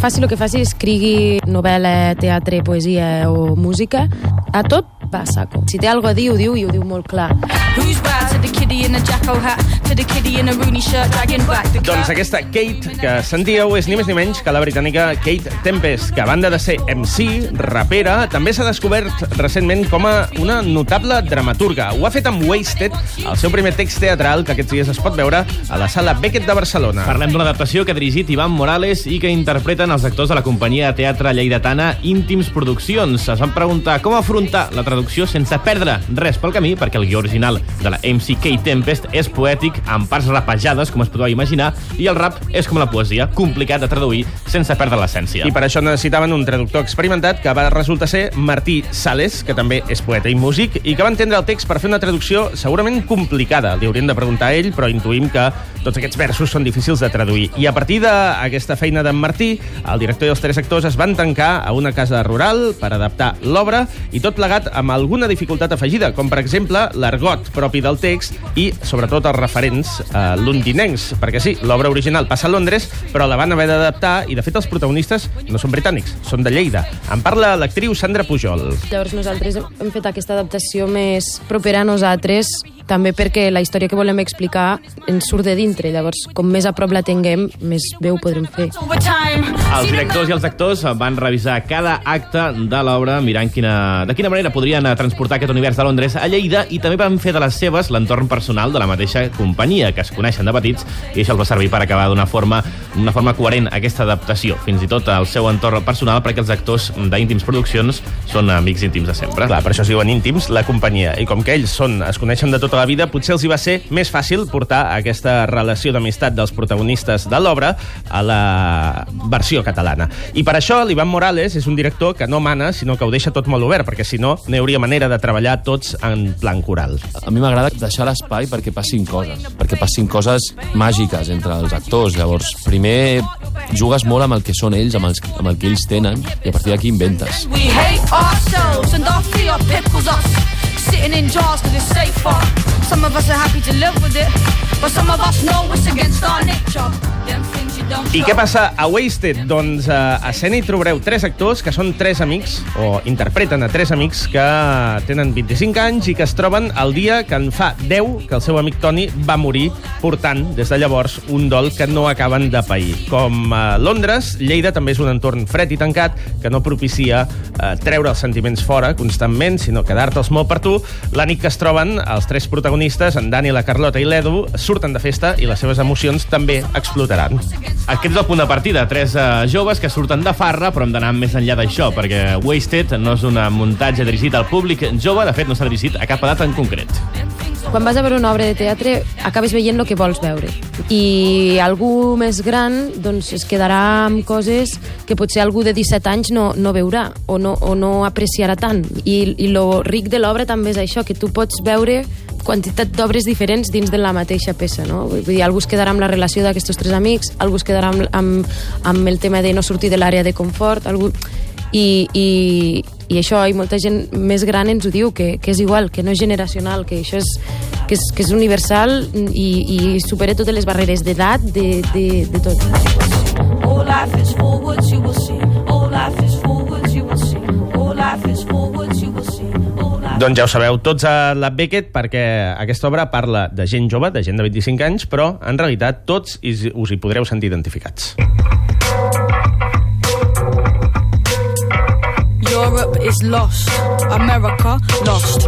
faci el que faci, escrigui novel·la, teatre, poesia o música, a tot va a saco. Si té alguna a dir, ho diu i ho diu molt clar. Who's bad to the kiddie in a jacko hat, to the kiddie in a Rooney shirt, dragging back the Doncs aquesta Kate que sentíeu és ni més ni menys que la britànica Kate Tempest, que a banda de ser MC, rapera, també s'ha descobert recentment com a una notable dramaturga. Ho ha fet amb Wasted, el seu primer text teatral, que aquests dies es pot veure a la sala Beckett de Barcelona. Parlem d'una adaptació que ha dirigit Ivan Morales i que interpreten els actors de la companyia de teatre lleidatana Íntims Produccions. Es van preguntar com afrontar la traducció sense perdre res pel camí, perquè el guió original de la MCK Tempest és poètic, amb parts rapejades, com es podeu imaginar, i el rap és com la poesia, complicat de traduir sense perdre l'essència. I per això necessitaven un traductor experimentat que va resultar ser Martí Sales, que també és poeta i músic, i que va entendre el text per fer una traducció segurament complicada. Li hauríem de preguntar a ell, però intuïm que tots aquests versos són difícils de traduir. I a partir d'aquesta feina d'en Martí, el director i els tres actors es van tancar a una casa rural per adaptar l'obra i tot plegat amb alguna dificultat afegida, com per exemple l'argot propi del text i sobretot els referents eh, londinencs, perquè sí, l'obra original passa a Londres, però la van haver d'adaptar i de fet els protagonistes no són britànics, són de Lleida. En parla l'actriu Sandra Pujol. Llavors nosaltres hem fet aquesta adaptació més propera a nosaltres, també perquè la història que volem explicar ens surt de dintre. Llavors, com més a prop la tinguem, més bé ho podrem fer. Els directors i els actors van revisar cada acte de l'obra mirant quina, de quina manera podrien eh, transportar aquest univers de Londres a Lleida i també van fer de les seves l'entorn personal de la mateixa companyia, que es coneixen de petits, i això els va servir per acabar d'una forma, una forma coherent aquesta adaptació, fins i tot al seu entorn personal, perquè els actors d'Íntims Produccions són amics íntims de sempre. Clar, per això es diuen íntims, la companyia. I com que ells són, es coneixen de tota la vida, potser els hi va ser més fàcil portar aquesta relació d'amistat dels protagonistes de l'obra a la versió catalana. I per això l'Ivan Morales és un director que no mana, sinó que ho deixa tot molt obert, perquè si no, no hi hauria manera de treballar tots en plan coral. A mi m'agrada deixar l'espai perquè passin coses, perquè passin coses màgiques entre els actors. Llavors, primer jugues molt amb el que són ells, amb, els, amb el que ells tenen, i a partir d'aquí inventes. We hate ourselves and our fear pickles us. Sitting in jars cause it's safer. Some of us are happy to live with it, but some of us know it's against our nature. I què passa a Wasted? Doncs eh, a escena hi trobareu tres actors que són tres amics, o interpreten a tres amics que tenen 25 anys i que es troben el dia que en fa 10 que el seu amic Toni va morir, portant des de llavors un dol que no acaben de pair. Com a Londres, Lleida també és un entorn fred i tancat que no propicia eh, treure els sentiments fora constantment, sinó quedar-te'ls molt per tu. La nit que es troben, els tres protagonistes, en Dani, la Carlota i l'Edu, surten de festa i les seves emocions també explotaran. Aquest és el punt de partida, tres uh, joves que surten de farra, però hem d'anar més enllà d'això, perquè Wasted no és un muntatge dirigit al públic jove, de fet no s'ha dirigit a cap edat en concret. Quan vas a veure una obra de teatre, acabes veient el que vols veure. I algú més gran doncs, es quedarà amb coses que potser algú de 17 anys no, no veurà o no, o no apreciarà tant. I, i lo ric de l'obra també és això, que tu pots veure quantitat d'obres diferents dins de la mateixa peça, no? Vull dir, algú es quedarà amb la relació d'aquests tres amics, algú es quedarà amb, amb, amb el tema de no sortir de l'àrea de confort, algú... I, i, i això, i molta gent més gran ens ho diu, que, que és igual, que no és generacional, que això és, que és, que és universal i, i supera totes les barreres d'edat, de, de, de tot. All life is forwards, you will see. All life is forwards, you will see. All life is forwards, you will see. Doncs ja ho sabeu, tots a la Beckett, perquè aquesta obra parla de gent jove, de gent de 25 anys, però en realitat tots us hi podreu sentir identificats.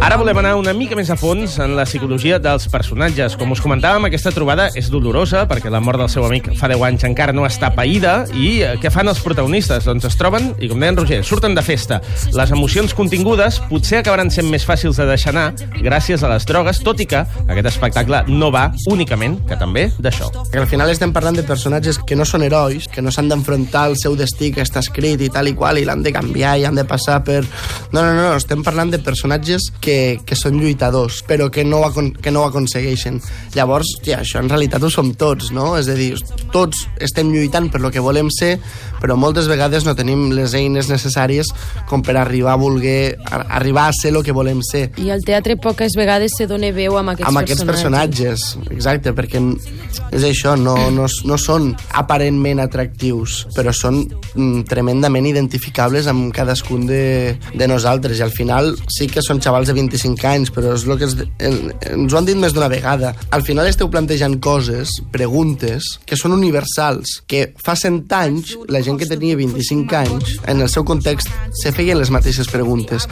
Ara volem anar una mica més a fons en la psicologia dels personatges. Com us comentàvem, aquesta trobada és dolorosa perquè la mort del seu amic fa 10 anys encara no està païda i eh, què fan els protagonistes? Doncs es troben, i com deia en Roger, surten de festa. Les emocions contingudes potser acabaran sent més fàcils de deixar anar gràcies a les drogues, tot i que aquest espectacle no va únicament, que també, d'això. Que al final estem parlant de personatges que no són herois, que no s'han d'enfrontar al seu destí que està escrit i tal i qual, i l'han de canviar i han de passar per... No, no, no, estem parlant de personatges que, que són lluitadors, però que no, ho que no ho aconsegueixen. Llavors, tia, això en realitat ho som tots, no? És a dir, tots estem lluitant per lo que volem ser, però moltes vegades no tenim les eines necessàries com per arribar a voler a, arribar a ser el que volem ser. I al teatre poques vegades se dona veu amb aquests, amb aquests personatges. Exacte, perquè és això, no, no, no són aparentment atractius, però són mm, tremendament identificables amb cadascun de, de nosaltres. I al final sí que són xavals de 25 anys, però és el que es, en, ens ho han dit més d'una vegada. Al final esteu plantejant coses, preguntes, que són universals, que fa 100 anys la gent que tenia 25 anys, en el seu context, se feien les mateixes preguntes.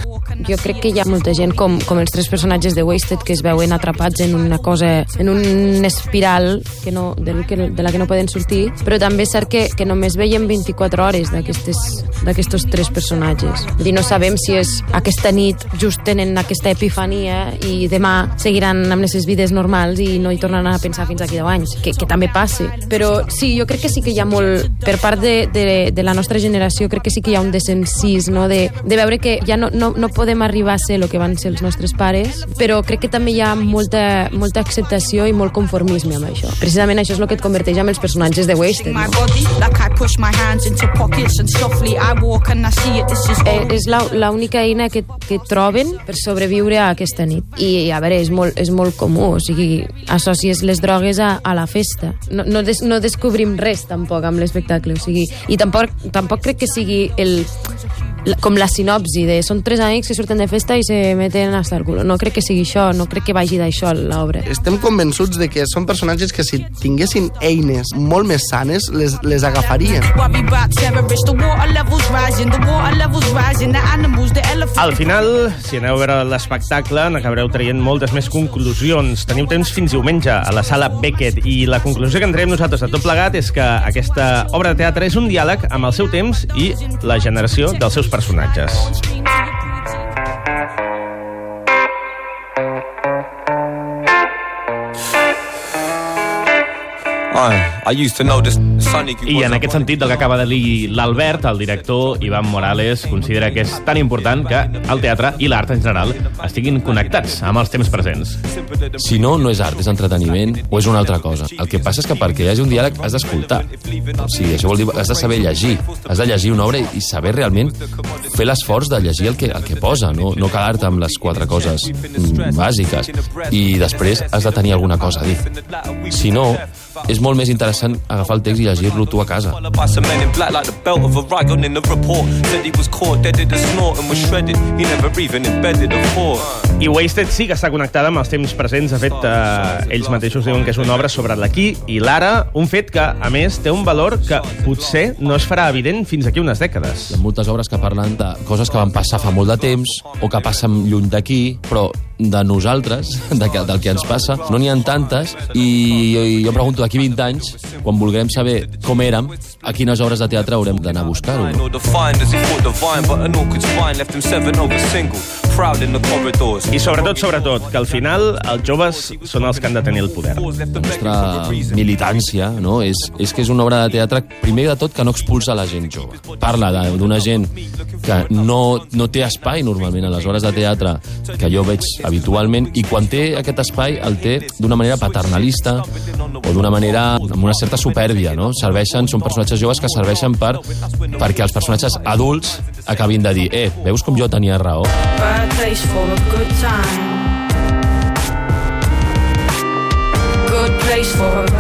Jo crec que hi ha molta gent, com, com els tres personatges de Wasted, que es veuen atrapats en una cosa, en un espiral que no, de, que, de la que no poden sortir, però també és cert que, que només veiem 24 hores d'aquests tres personatges. Vull dir, no sabem si és aquesta nit just tenen aquesta epifania i demà seguiran amb les seves vides normals i no hi tornaran a pensar fins aquí 10 anys, que, que també passi. Però sí, jo crec que sí que hi ha molt, per part de, de, de la nostra generació, crec que sí que hi ha un desencís, no? de, de veure que ja no, no, no podem arribar a ser el que van ser els nostres pares, però crec que també hi ha molta, molta acceptació i molt conformisme amb això. Precisament això és el que et converteix en els personatges de Wasted. No? Eh, és l'única eina que, que troben per sobreviure a aquesta nit. I, a veure, és molt, és molt comú, o sigui, associes les drogues a, a la festa. No, no, des, no descobrim res, tampoc, amb l'espectacle, o sigui, i tampoc, tampoc crec que sigui el, com la sinopsi de són tres amics que surten de festa i se meten hasta el culo. No crec que sigui això, no crec que vagi d'això l'obra. Estem convençuts de que són personatges que si tinguessin eines molt més sanes les, les agafarien. Al final, si aneu a veure l'espectacle, n'acabareu traient moltes més conclusions. Teniu temps fins diumenge a la sala Beckett i la conclusió que en traiem nosaltres de tot plegat és que aquesta obra de teatre és un diàleg amb el seu temps i la generació dels seus personatges. I, I used to know this Sonny I en aquest sentit, del que acaba de dir l'Albert, el director Ivan Morales considera que és tan important que el teatre i l'art en general estiguin connectats amb els temps presents. Si no, no és art, és entreteniment o és una altra cosa. El que passa és que perquè hi hagi un diàleg has d'escoltar. O sigui, això vol dir has de saber llegir. Has de llegir una obra i saber realment fer l'esforç de llegir el que, el que posa, no, no quedar-te amb les quatre coses mm, bàsiques. I després has de tenir alguna cosa a dir. Si no, és molt més interessant agafar el text i llegir-lo tu a casa. I Wasted sí que està connectada amb els temps presents. De fet, eh, ells mateixos diuen que és una obra sobre l'aquí i l'ara, un fet que, a més, té un valor que potser no es farà evident fins aquí unes dècades. Hi ha moltes obres que parlen de coses que van passar fa molt de temps o que passen lluny d'aquí, però de nosaltres, de que, del que ens passa, no n'hi ha tantes i, i jo pregunto, d'aquí 20 anys, quan vulguem saber com érem, a quines obres de teatre haurem d'anar a buscar-ho. I sobretot, sobretot, que al final els joves són els que han de tenir el poder. la nostra militància no? és, és que és una obra de teatre, primer de tot, que no expulsa la gent jove. Parla de- d'una gent que no, no té espai normalment a les hores de teatre que jo veig habitualment i quan té aquest espai el té d'una manera paternalista o d'una manera amb una certa supèrbia, no? Serveixen, són personatges joves que serveixen per, perquè els personatges adults acabin de dir eh, veus com jo tenia raó? Good place for a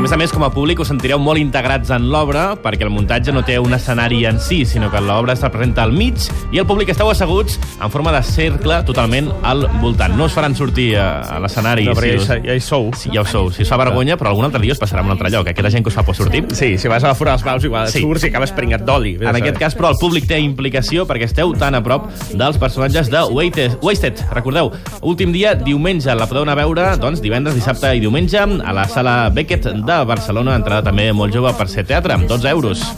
a més a més, com a públic, us sentireu molt integrats en l'obra, perquè el muntatge no té un escenari en si, sinó que l'obra es representa al mig i el públic esteu asseguts en forma de cercle totalment al voltant. No us faran sortir a, a l'escenari. No, perquè si us- ja hi sou. Sí, ja ho sou. Si us fa vergonya, però algun altre dia us passarà a un altre lloc. Aquella gent que us fa por sortir. Sí, si vas a la fora dels baus, igual Sí. surts i acabes pringat d'oli. En aquest cas, però, el públic té implicació perquè esteu tan a prop dels personatges de Wasted. Wasted. Recordeu, últim dia, diumenge, la podeu anar a veure doncs, divendres, dissabte i diumenge a la sala Beckett de Barcelona, entrada també molt jove per ser teatre, amb 12 euros.